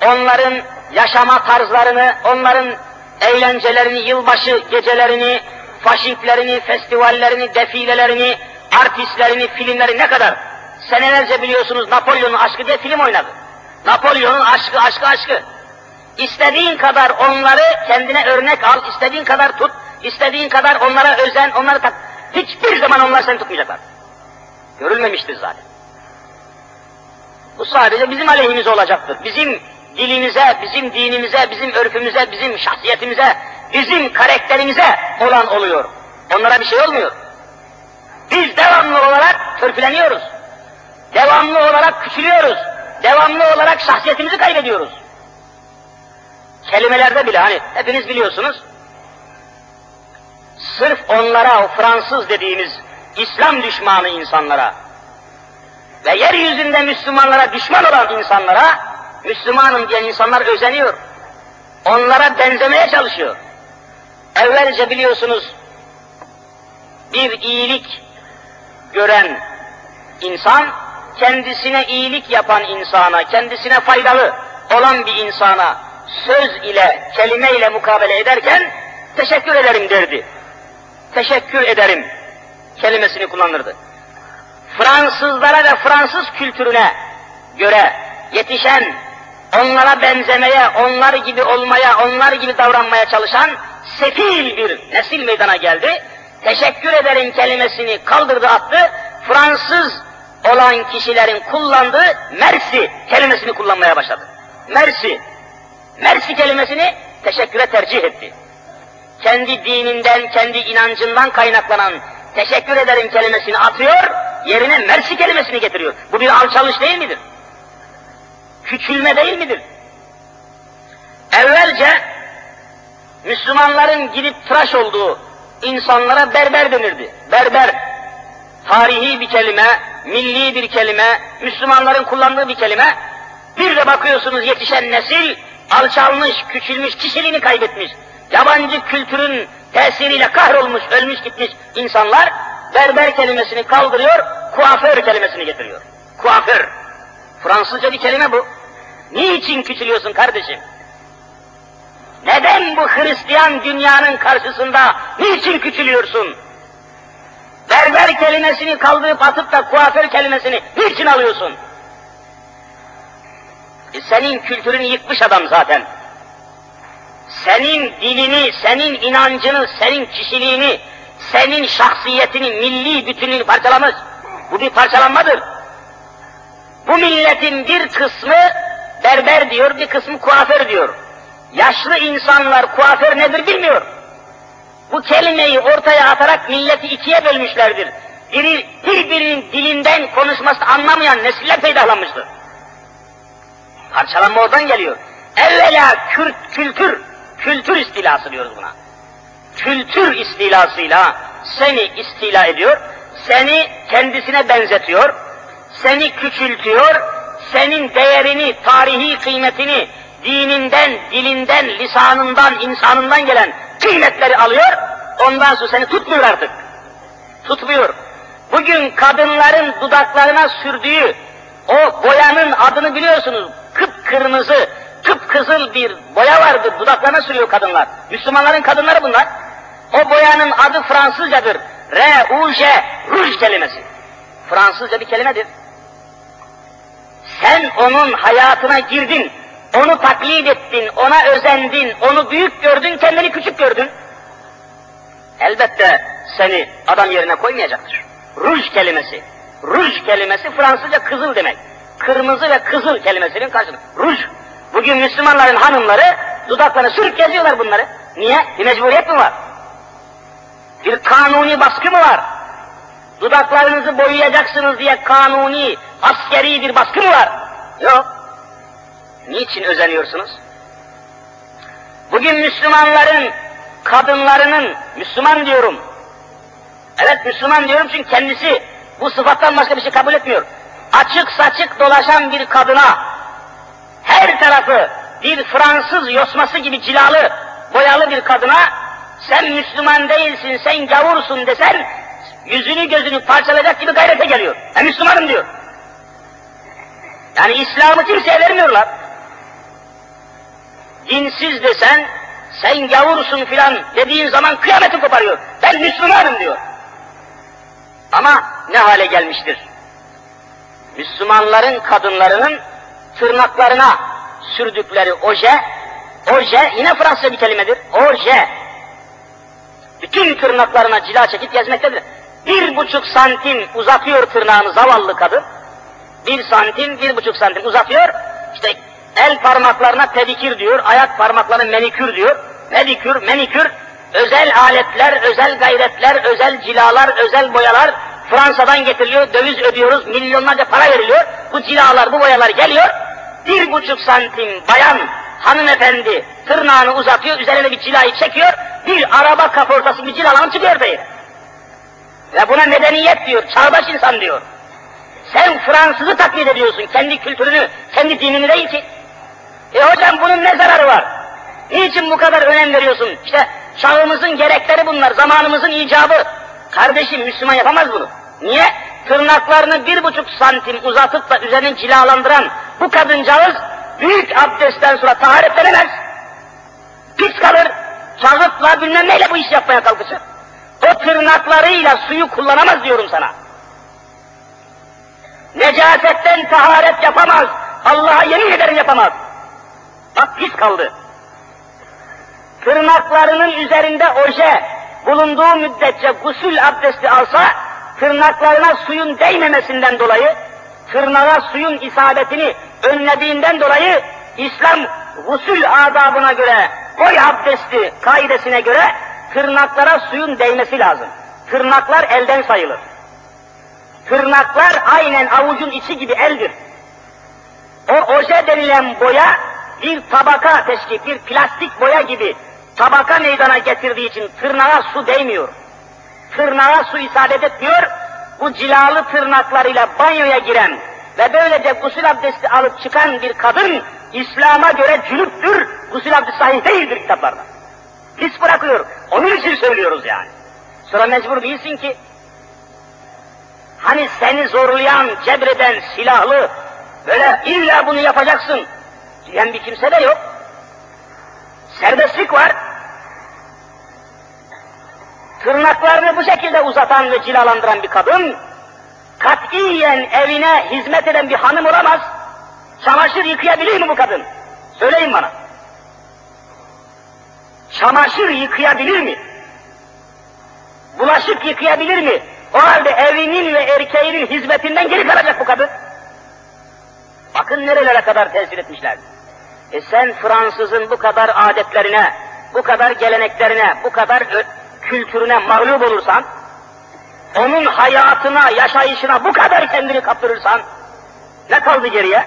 Speaker 2: onların yaşama tarzlarını, onların eğlencelerini, yılbaşı gecelerini, faşinklerini, festivallerini, defilelerini, artistlerini, filmleri ne kadar senelerce biliyorsunuz Napolyon'un aşkı diye film oynadı. Napolyon'un aşkı, aşkı, aşkı. İstediğin kadar onları kendine örnek al, istediğin kadar tut, istediğin kadar onlara özen, onları tak. Hiçbir zaman onlar seni tutmayacaklar. Görülmemiştir zaten. Bu sadece bizim aleyhimize olacaktır. Bizim dilimize, bizim dinimize, bizim örfümüze, bizim şahsiyetimize, bizim karakterimize olan oluyor. Onlara bir şey olmuyor. Biz devamlı olarak törpüleniyoruz. Devamlı olarak küçülüyoruz. Devamlı olarak şahsiyetimizi kaybediyoruz. Kelimelerde bile hani hepiniz biliyorsunuz. Sırf onlara, o Fransız dediğimiz İslam düşmanı insanlara, Ve yeryüzünde Müslümanlara düşman olan insanlara, Müslümanım diyen insanlar özeniyor. Onlara benzemeye çalışıyor. Evvelce biliyorsunuz bir iyilik gören insan, kendisine iyilik yapan insana, kendisine faydalı olan bir insana söz ile, kelime ile mukabele ederken teşekkür ederim derdi. Teşekkür ederim kelimesini kullanırdı. Fransızlara ve Fransız kültürüne göre yetişen, onlara benzemeye, onlar gibi olmaya, onlar gibi davranmaya çalışan sefil bir nesil meydana geldi. Teşekkür ederim kelimesini kaldırdı attı. Fransız olan kişilerin kullandığı mersi kelimesini kullanmaya başladı. Mersi. Mersi kelimesini teşekküre tercih etti. Kendi dininden, kendi inancından kaynaklanan teşekkür ederim kelimesini atıyor, yerine mersi kelimesini getiriyor. Bu bir alçalış değil midir? Küçülme değil midir? Evvelce Müslümanların gidip tıraş olduğu insanlara berber denirdi. Berber, tarihi bir kelime, milli bir kelime, Müslümanların kullandığı bir kelime. Bir de bakıyorsunuz yetişen nesil alçalmış, küçülmüş, kişiliğini kaybetmiş. Yabancı kültürün tesiriyle kahrolmuş, ölmüş gitmiş insanlar berber kelimesini kaldırıyor, kuaför kelimesini getiriyor. Kuaför. Fransızca bir kelime bu. Niçin küçülüyorsun kardeşim? Neden bu Hristiyan dünyanın karşısında niçin küçülüyorsun? Berber kelimesini kaldırıp atıp da kuaför kelimesini niçin alıyorsun? E senin kültürünü yıkmış adam zaten. Senin dilini, senin inancını, senin kişiliğini, senin şahsiyetini, milli bütünlüğünü parçalamış. Bu bir parçalanmadır. Bu milletin bir kısmı berber diyor, bir kısmı kuaför diyor. Yaşlı insanlar kuaför nedir bilmiyor. Bu kelimeyi ortaya atarak milleti ikiye bölmüşlerdir. Biri birbirinin dilinden konuşması anlamayan nesiller peydahlanmıştır. Parçalanma oradan geliyor. Evvela Kürt, kültür, kültür istilası diyoruz buna. Kültür istilasıyla seni istila ediyor, seni kendisine benzetiyor, seni küçültüyor, senin değerini, tarihi kıymetini, dininden, dilinden, lisanından, insanından gelen kıymetleri alıyor, ondan sonra seni tutmuyor artık. Tutmuyor. Bugün kadınların dudaklarına sürdüğü o boyanın adını biliyorsunuz, kıpkırmızı, kıpkızıl bir boya vardır, dudaklarına sürüyor kadınlar. Müslümanların kadınları bunlar. O boyanın adı Fransızcadır. R-U-J, ruj kelimesi. Fransızca bir kelimedir. Sen onun hayatına girdin, onu taklit ettin, ona özendin, onu büyük gördün, kendini küçük gördün. Elbette seni adam yerine koymayacaktır. Ruj kelimesi. Ruj kelimesi Fransızca kızıl demek. Kırmızı ve kızıl kelimesinin karşılığı. Ruj. Bugün Müslümanların hanımları dudaklarını sürüp geziyorlar bunları. Niye? Bir mecburiyet mi var? Bir kanuni baskı mı var? Dudaklarınızı boyayacaksınız diye kanuni, askeri bir baskı mı var? Yok. Niçin özeniyorsunuz? Bugün Müslümanların kadınlarının, Müslüman diyorum, evet Müslüman diyorum çünkü kendisi bu sıfattan başka bir şey kabul etmiyor. Açık saçık dolaşan bir kadına, her tarafı bir Fransız yosması gibi cilalı, boyalı bir kadına, sen Müslüman değilsin, sen gavursun desen, yüzünü gözünü parçalayacak gibi gayrete geliyor. Ben Müslümanım diyor. Yani İslam'ı kimseye vermiyorlar dinsiz desen, sen gavursun filan dediğin zaman kıyameti koparıyor. Ben Müslümanım diyor. Ama ne hale gelmiştir? Müslümanların kadınlarının tırnaklarına sürdükleri oje, oje yine Fransızca bir kelimedir. Oje. Bütün tırnaklarına cila çekip gezmektedir. Bir buçuk santim uzatıyor tırnağını zavallı kadın. Bir santim, bir buçuk santim uzatıyor. İşte el parmaklarına pedikür diyor, ayak parmaklarına menikür diyor. Pedikür, menikür, özel aletler, özel gayretler, özel cilalar, özel boyalar Fransa'dan getiriliyor, döviz ödüyoruz, milyonlarca para veriliyor. Bu cilalar, bu boyalar geliyor. Bir buçuk santim bayan hanımefendi tırnağını uzatıyor, üzerine bir cilayı çekiyor, bir araba kaportası bir cilalanıp çıkıyor ortaya. Ve buna medeniyet diyor, çağdaş insan diyor. Sen Fransız'ı taklit ediyorsun, kendi kültürünü, kendi dinini değil ki. E hocam bunun ne zararı var? Niçin bu kadar önem veriyorsun? İşte çağımızın gerekleri bunlar, zamanımızın icabı. Kardeşim Müslüman yapamaz bunu. Niye? Tırnaklarını bir buçuk santim uzatıp da üzerini cilalandıran bu kadıncağız büyük abdestten sonra taharetlenemez. Pis kalır, kağıtla bilmem neyle bu iş yapmaya kalkacak. O tırnaklarıyla suyu kullanamaz diyorum sana. Necasetten taharet yapamaz. Allah'a yemin ederim yapamaz. Bak pis kaldı. Tırnaklarının üzerinde oje bulunduğu müddetçe gusül abdesti alsa, tırnaklarına suyun değmemesinden dolayı, tırnağa suyun isabetini önlediğinden dolayı, İslam gusül adabına göre, boy abdesti kaidesine göre, tırnaklara suyun değmesi lazım. Tırnaklar elden sayılır. Tırnaklar aynen avucun içi gibi eldir. O oje denilen boya bir tabaka teşkil, bir plastik boya gibi tabaka meydana getirdiği için tırnağa su değmiyor. Tırnağa su isabet etmiyor. Bu cilalı tırnaklarıyla banyoya giren ve böylece gusül abdesti alıp çıkan bir kadın İslam'a göre cünüptür, gusül abdesti sahih değildir kitaplarda. Pis bırakıyor. Onun için söylüyoruz yani. Sonra mecbur değilsin ki Hani seni zorlayan, cebreden, silahlı, böyle illa bunu yapacaksın diyen bir kimse de yok. Serbestlik var. Tırnaklarını bu şekilde uzatan ve cilalandıran bir kadın, katiyen evine hizmet eden bir hanım olamaz. Çamaşır yıkayabilir mi bu kadın? Söyleyin bana. Çamaşır yıkayabilir mi? Bulaşık yıkayabilir mi? O halde evinin ve erkeğinin hizmetinden geri kalacak bu kadın. Bakın nerelere kadar tesir etmişler. E sen Fransızın bu kadar adetlerine, bu kadar geleneklerine, bu kadar kültürüne mağlup olursan, onun hayatına, yaşayışına bu kadar kendini kaptırırsan, ne kaldı geriye?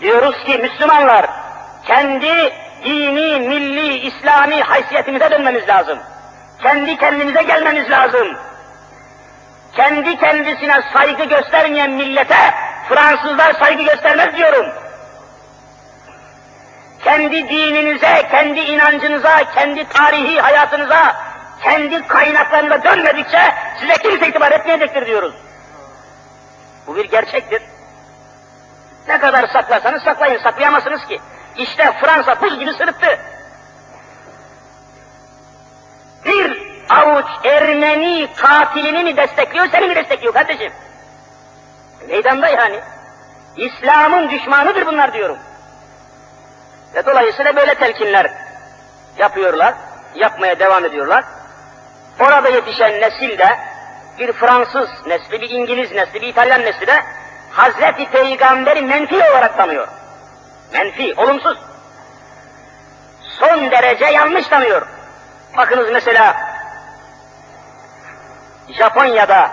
Speaker 2: Diyoruz ki Müslümanlar, kendi dini, milli, İslami haysiyetimize dönmemiz lazım. Kendi kendimize gelmemiz lazım kendi kendisine saygı göstermeyen millete Fransızlar saygı göstermez diyorum. Kendi dininize, kendi inancınıza, kendi tarihi hayatınıza, kendi kaynaklarına dönmedikçe size kimse itibar etmeyecektir diyoruz. Bu bir gerçektir. Ne kadar saklasanız saklayın, saklayamazsınız ki. İşte Fransa buz gibi sırıttı. Bir avuç Ermeni katilini mi destekliyor, seni mi destekliyor kardeşim? Meydanda yani. İslam'ın düşmanıdır bunlar diyorum. Ve dolayısıyla böyle telkinler yapıyorlar, yapmaya devam ediyorlar. Orada yetişen nesil de bir Fransız nesli, bir İngiliz nesli, bir İtalyan nesli de Hazreti Peygamber'i menfi olarak tanıyor. Menfi, olumsuz. Son derece yanlış tanıyor. Bakınız mesela Japonya'da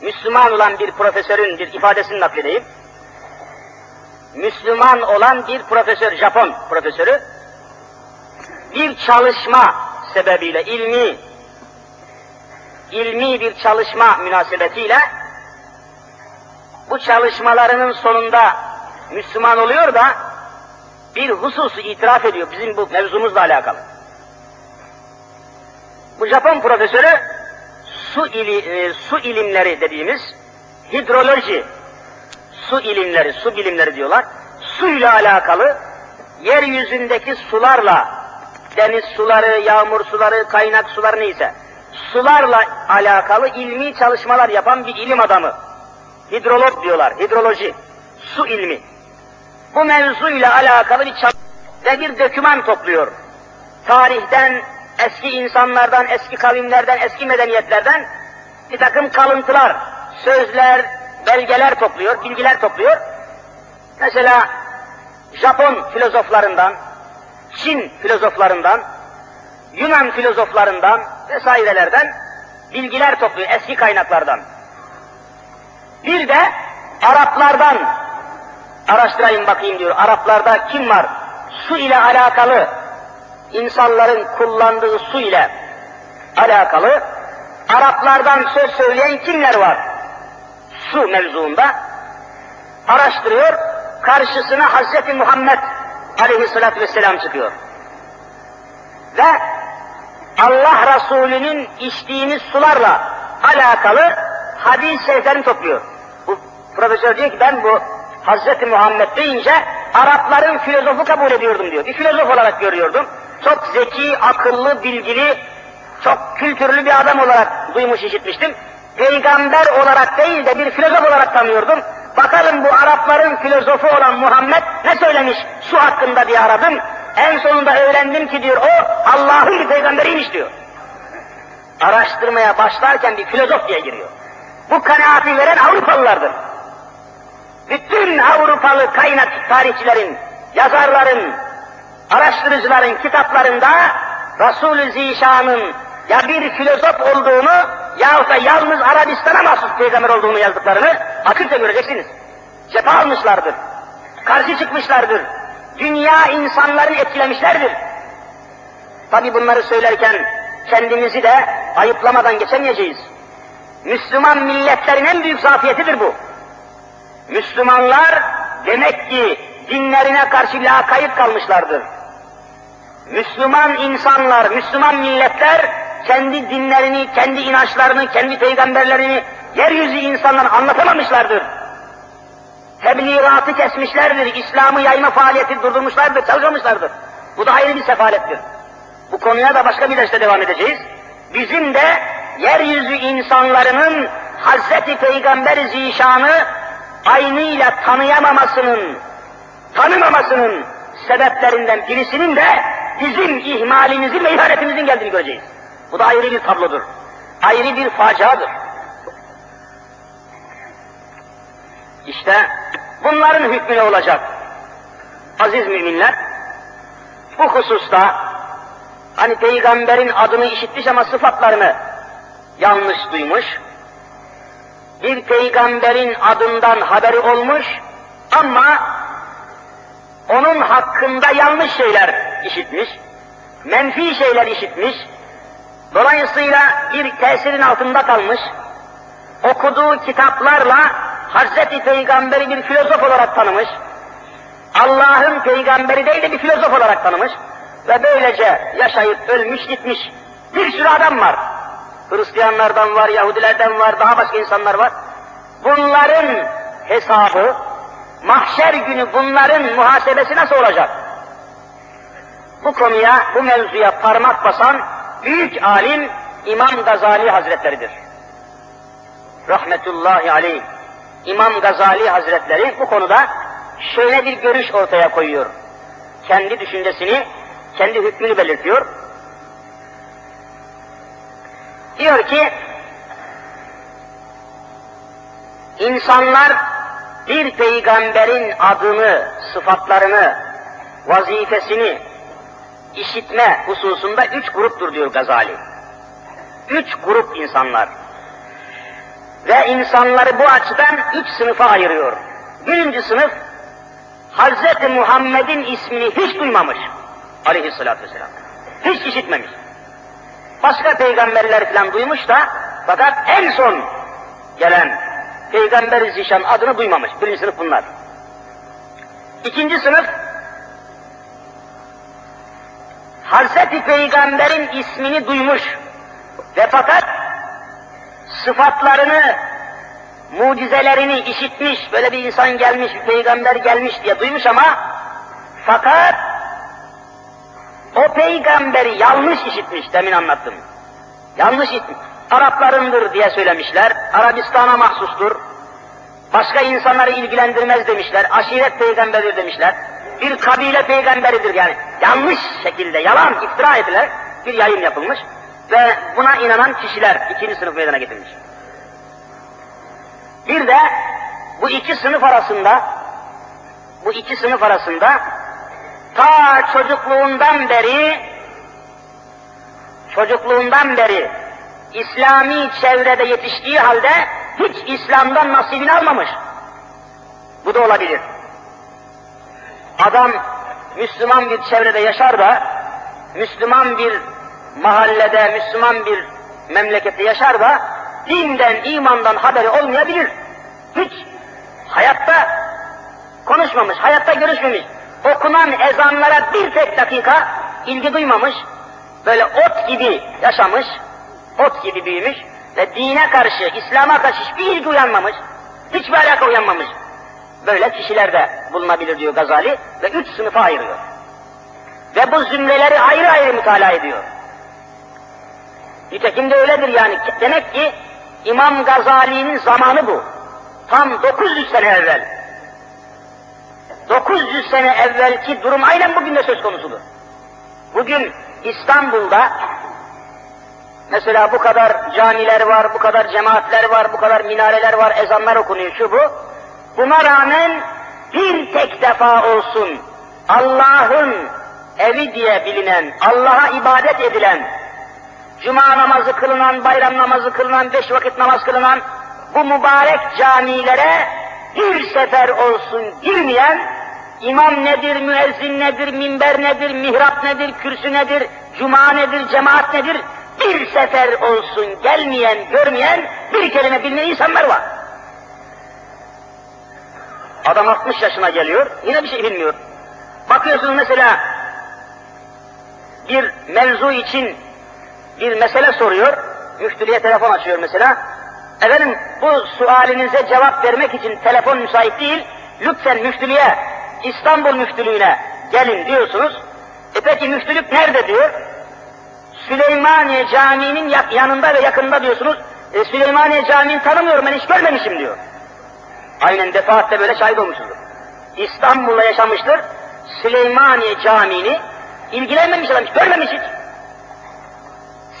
Speaker 2: Müslüman olan bir profesörün bir ifadesini nakledeyim. Müslüman olan bir profesör, Japon profesörü, bir çalışma sebebiyle, ilmi, ilmi bir çalışma münasebetiyle, bu çalışmalarının sonunda Müslüman oluyor da, bir hususu itiraf ediyor bizim bu mevzumuzla alakalı. Bu Japon profesörü su, ili, e, su ilimleri dediğimiz hidroloji, su ilimleri, su bilimleri diyorlar. Suyla alakalı yeryüzündeki sularla, deniz suları, yağmur suları, kaynak suları neyse, sularla alakalı ilmi çalışmalar yapan bir ilim adamı. Hidrolog diyorlar, hidroloji, su ilmi. Bu mevzuyla alakalı bir ve bir döküman topluyor. Tarihten, eski insanlardan, eski kavimlerden, eski medeniyetlerden bir takım kalıntılar, sözler, belgeler topluyor, bilgiler topluyor. Mesela Japon filozoflarından, Çin filozoflarından, Yunan filozoflarından vesairelerden bilgiler topluyor eski kaynaklardan. Bir de Araplardan araştırayım bakayım diyor. Araplarda kim var? Su ile alakalı insanların kullandığı su ile alakalı Araplardan söz söyleyen kimler var? Su mevzuunda araştırıyor, karşısına Hazreti Muhammed aleyhissalatü vesselam çıkıyor. Ve Allah Resulü'nün içtiğiniz sularla alakalı hadis şeriflerini topluyor. Bu profesör diyor ki ben bu Hazreti Muhammed deyince Arapların filozofu kabul ediyordum diyor. Bir filozof olarak görüyordum. Çok zeki, akıllı, bilgili, çok kültürlü bir adam olarak duymuş işitmiştim. Peygamber olarak değil de bir filozof olarak tanıyordum. Bakalım bu Arapların filozofu olan Muhammed ne söylemiş su hakkında diye aradım. En sonunda öğrendim ki diyor o Allah'ın bir peygamberiymiş diyor. Araştırmaya başlarken bir filozof diye giriyor. Bu kanaati veren Avrupalılardır. Bütün Avrupalı kaynak tarihçilerin, yazarların, araştırıcıların kitaplarında Resul-i Zişan'ın ya bir filozof olduğunu yahut da yalnız Arabistan'a mahsus peygamber olduğunu yazdıklarını açıkça göreceksiniz. Cephe almışlardır. Karşı çıkmışlardır. Dünya insanları etkilemişlerdir. Tabi bunları söylerken kendimizi de ayıplamadan geçemeyeceğiz. Müslüman milletlerin en büyük zafiyetidir bu. Müslümanlar demek ki dinlerine karşı lakayıp kalmışlardır. Müslüman insanlar, Müslüman milletler kendi dinlerini, kendi inançlarını, kendi peygamberlerini yeryüzü insanlara anlatamamışlardır. Tebliğatı kesmişlerdir, İslam'ı yayma faaliyeti durdurmuşlardır, çalışmamışlardır. Bu da ayrı bir sefalettir. Bu konuya da başka bir derste devam edeceğiz. Bizim de yeryüzü insanlarının Hazreti Peygamber Zişan'ı aynıyla tanıyamamasının, tanımamasının sebeplerinden birisinin de bizim ihmalimizin ve ihanetimizin geldiğini göreceğiz. Bu da ayrı bir tablodur. Ayrı bir faciadır. İşte bunların hükmü ne olacak? Aziz müminler, bu hususta hani peygamberin adını işitmiş ama sıfatlarını yanlış duymuş, bir peygamberin adından haberi olmuş ama onun hakkında yanlış şeyler işitmiş, menfi şeyler işitmiş, dolayısıyla bir tesirin altında kalmış, okuduğu kitaplarla Hazreti Peygamber'i bir filozof olarak tanımış, Allah'ın peygamberi değil de bir filozof olarak tanımış ve böylece yaşayıp ölmüş gitmiş bir sürü adam var. Hristiyanlardan var, Yahudilerden var, daha başka insanlar var. Bunların hesabı, mahşer günü bunların muhasebesi nasıl olacak? Bu konuya, bu mevzuya parmak basan büyük alim İmam Gazali Hazretleridir. Rahmetullahi aleyh. İmam Gazali Hazretleri bu konuda şöyle bir görüş ortaya koyuyor. Kendi düşüncesini, kendi hükmünü belirtiyor. Diyor ki, insanlar bir peygamberin adını, sıfatlarını, vazifesini işitme hususunda üç gruptur diyor Gazali. Üç grup insanlar. Ve insanları bu açıdan üç sınıfa ayırıyor. Birinci sınıf, Hz. Muhammed'in ismini hiç duymamış. Aleyhissalatü vesselam. Hiç işitmemiş. Başka peygamberler falan duymuş da fakat en son gelen Peygamber-i Zişan adını duymamış. Birinci sınıf bunlar. İkinci sınıf Hazreti Peygamber'in ismini duymuş ve fakat sıfatlarını, mucizelerini işitmiş, böyle bir insan gelmiş, bir peygamber gelmiş diye duymuş ama fakat o peygamberi yanlış işitmiş, demin anlattım. Yanlış işitmiş. Araplarındır diye söylemişler, Arabistan'a mahsustur. Başka insanları ilgilendirmez demişler, aşiret peygamberidir demişler. Bir kabile peygamberidir yani. Yanlış şekilde, yalan, iftira ediler, bir yayın yapılmış. Ve buna inanan kişiler ikinci sınıf meydana getirmiş. Bir de bu iki sınıf arasında, bu iki sınıf arasında ta çocukluğundan beri, çocukluğundan beri İslami çevrede yetiştiği halde hiç İslam'dan nasibini almamış. Bu da olabilir. Adam Müslüman bir çevrede yaşar da, Müslüman bir mahallede, Müslüman bir memlekette yaşar da, dinden, imandan haberi olmayabilir. Hiç hayatta konuşmamış, hayatta görüşmemiş. Okunan ezanlara bir tek dakika ilgi duymamış. Böyle ot gibi yaşamış, ot gibi büyümüş ve dine karşı, İslam'a karşı hiçbir ilgi uyanmamış, hiçbir alaka uyanmamış. Böyle kişiler de bulunabilir diyor Gazali ve üç sınıfa ayırıyor. Ve bu zümreleri ayrı ayrı mütalaa ediyor. Nitekim de öyledir yani. Demek ki İmam Gazali'nin zamanı bu. Tam 900 sene evvel. 900 sene evvelki durum aynen bugün de söz konusudur. Bugün İstanbul'da mesela bu kadar camiler var, bu kadar cemaatler var, bu kadar minareler var, ezanlar okunuyor şu bu. Buna rağmen bir tek defa olsun Allah'ın evi diye bilinen, Allah'a ibadet edilen, cuma namazı kılınan, bayram namazı kılınan, beş vakit namaz kılınan bu mübarek camilere bir sefer olsun girmeyen, imam nedir, müezzin nedir, minber nedir, mihrap nedir, kürsü nedir, cuma nedir, cemaat nedir, bir sefer olsun gelmeyen, görmeyen, bir kelime bilmeyen insanlar var. Adam 60 yaşına geliyor, yine bir şey bilmiyor. Bakıyorsunuz mesela bir mevzu için bir mesele soruyor, müftülüğe telefon açıyor mesela. Efendim bu sualinize cevap vermek için telefon müsait değil, lütfen müftülüğe, İstanbul müftülüğüne gelin diyorsunuz. E peki müftülük nerede diyor? Süleymaniye Camii'nin yanında ve yakında diyorsunuz. E, Süleymaniye Camii'ni tanımıyorum ben hiç görmemişim diyor. Aynen defaatle böyle şahit olmuşuzdur. İstanbul'da yaşamıştır. Süleymaniye Camii'ni ilgilenmemiş adam, görmemiş hiç.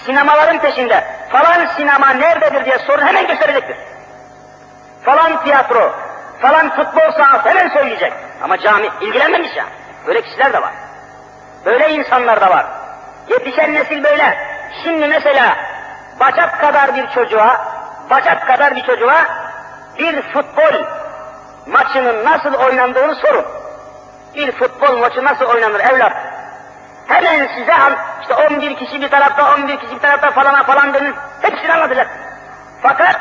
Speaker 2: Sinemaların peşinde. Falan sinema nerededir diye sorun hemen gösterecektir. Falan tiyatro, falan futbol sahası hemen söyleyecek. Ama cami ilgilenmemiş ya. Böyle kişiler de var. Böyle insanlar da var. Yetişen nesil böyle. Şimdi mesela bacak kadar bir çocuğa, bacak kadar bir çocuğa bir futbol maçının nasıl oynandığını sorun. Bir futbol maçı nasıl oynanır evlat? Hemen size an, işte 11 kişi bir tarafta, 11 kişi bir tarafta falana falan denir. Hepsini anlatacak. Fakat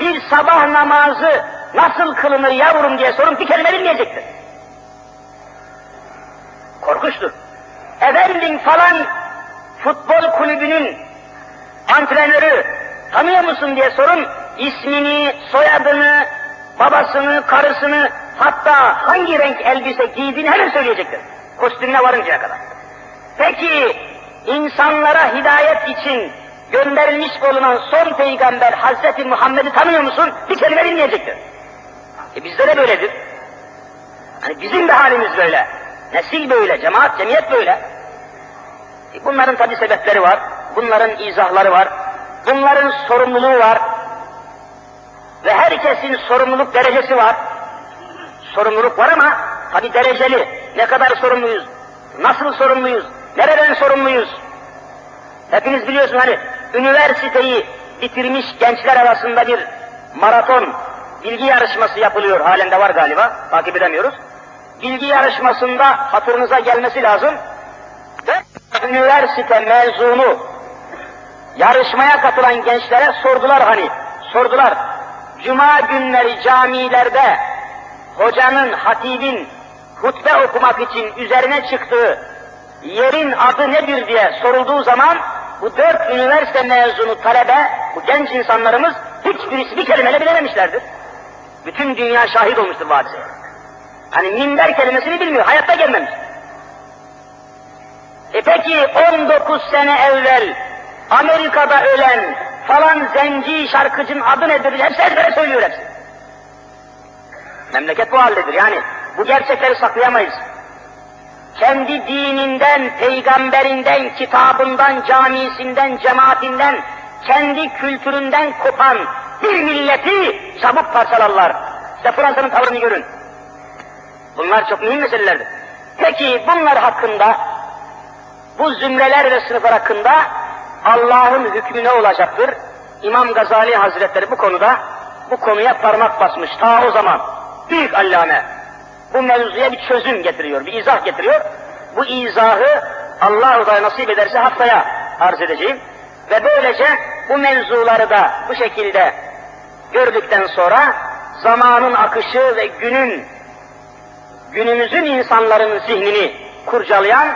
Speaker 2: bir sabah namazı nasıl kılınır yavrum diye sorun bir kelime bilmeyecektir. Korkunçtur. Efendim falan futbol kulübünün antrenörü tanıyor musun diye sorun ismini, soyadını, babasını, karısını hatta hangi renk elbise giydiğini hemen söyleyecektir. Kostümüne varıncaya kadar. Peki insanlara hidayet için gönderilmiş bulunan son peygamber Hazreti Muhammed'i tanıyor musun? Bir kelime bilmeyecektir. E bizde de böyledir. Hani bizim de halimiz böyle. Nesil böyle, cemaat, cemiyet böyle. E bunların tabi sebepleri var, bunların izahları var, bunların sorumluluğu var. Ve herkesin sorumluluk derecesi var. Sorumluluk var ama tabi dereceli. Ne kadar sorumluyuz, nasıl sorumluyuz, nereden sorumluyuz? Hepiniz biliyorsunuz hani üniversiteyi bitirmiş gençler arasında bir maraton bilgi yarışması yapılıyor. Halen de var galiba, takip edemiyoruz. Bilgi yarışmasında hatırınıza gelmesi lazım. Üniversite mezunu yarışmaya katılan gençlere sordular hani, sordular. Cuma günleri camilerde hocanın, hatibin hutbe okumak için üzerine çıktığı yerin adı nedir diye sorulduğu zaman bu dört üniversite mezunu talebe, bu genç insanlarımız hiçbirisi bir kelimeyle bilememişlerdir. Bütün dünya şahit olmuştur bu hadiseye. Hani minber kelimesini bilmiyor, hayatta gelmemiş. E peki 19 sene evvel Amerika'da ölen falan zenci şarkıcının adı nedir? Hepsi ezbere söylüyor hepsi. Memleket bu haldedir yani. Bu gerçekleri saklayamayız. Kendi dininden, peygamberinden, kitabından, camisinden, cemaatinden, kendi kültüründen kopan bir milleti çabuk parçalarlar. İşte Fransa'nın tavrını görün. Bunlar çok mühim meselelerdir. Peki bunlar hakkında, bu zümreler ve sınıflar hakkında Allah'ın hükmü ne olacaktır? İmam Gazali Hazretleri bu konuda, bu konuya parmak basmış ta o zaman. Büyük allame. Bu mevzuya bir çözüm getiriyor, bir izah getiriyor. Bu izahı Allah-u nasip ederse haftaya arz edeceğim. Ve böylece bu mevzuları da bu şekilde gördükten sonra zamanın akışı ve günün, günümüzün insanların zihnini kurcalayan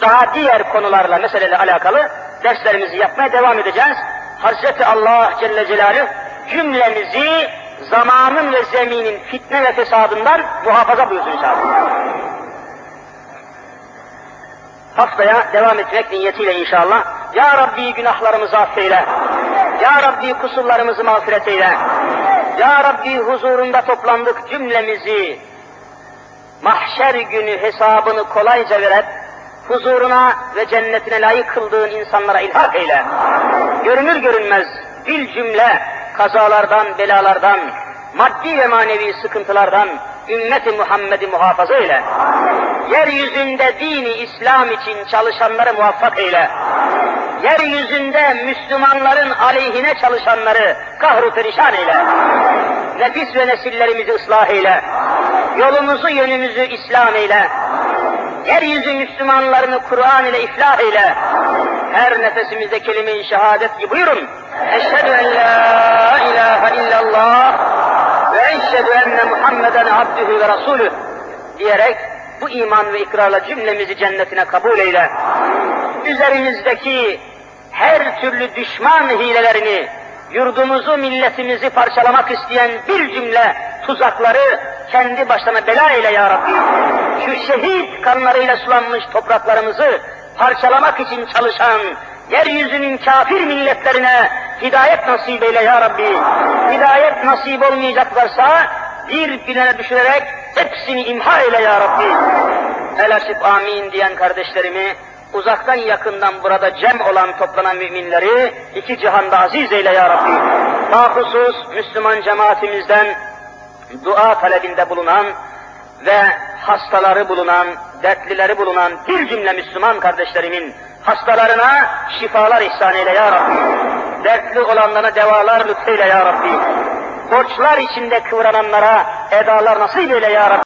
Speaker 2: daha diğer konularla, meseleyle alakalı derslerimizi yapmaya devam edeceğiz. Hazreti Allah Celle Celaluhu cümlemizi zamanın ve zeminin fitne ve fesadından muhafaza buyursun inşallah. Haftaya devam etmek niyetiyle inşallah. Ya Rabbi günahlarımızı affeyle. Ya Rabbi kusurlarımızı mağfiret eyle. Ya Rabbi huzurunda toplandık cümlemizi mahşer günü hesabını kolayca verip huzuruna ve cennetine layık kıldığın insanlara ilhak eyle. Görünür görünmez bir cümle kazalardan, belalardan, maddi ve manevi sıkıntılardan ümmeti Muhammed'i muhafaza eyle. Yeryüzünde dini İslam için çalışanları muvaffak eyle. Yeryüzünde Müslümanların aleyhine çalışanları kahru perişan eyle. Nefis ve nesillerimizi ıslah eyle. Yolumuzu yönümüzü İslam eyle. Yeryüzü Müslümanlarını Kur'an ile iflah eyle. Her nefesimizde kelime-i şehadet gibi buyurun. Eşhedü en la ilahe illallah ve eşhedü enne Muhammeden abdühü ve rasulü diyerek bu iman ve ikrarla cümlemizi cennetine kabul eyle. Üzerimizdeki her türlü düşman hilelerini, yurdumuzu, milletimizi parçalamak isteyen bir cümle tuzakları kendi başına bela eyle ya Rabbi. Şu şehit kanlarıyla sulanmış topraklarımızı parçalamak için çalışan yeryüzünün kafir milletlerine hidayet nasip eyle ya Rabbi. Hidayet nasip olmayacaklarsa bir plana düşürerek hepsini imha eyle ya Rabbi. Elasip amin diyen kardeşlerimi uzaktan yakından burada cem olan toplanan müminleri iki cihanda aziz eyle ya Rabbi. Mahusus Müslüman cemaatimizden dua talebinde bulunan ve hastaları bulunan, dertlileri bulunan bir cümle Müslüman kardeşlerimin hastalarına şifalar ihsan eyle ya Rabbi. Dertli olanlara devalar lütfeyle ya Rabbi. Borçlar içinde kıvrananlara edalar nasip eyle ya Rabbi.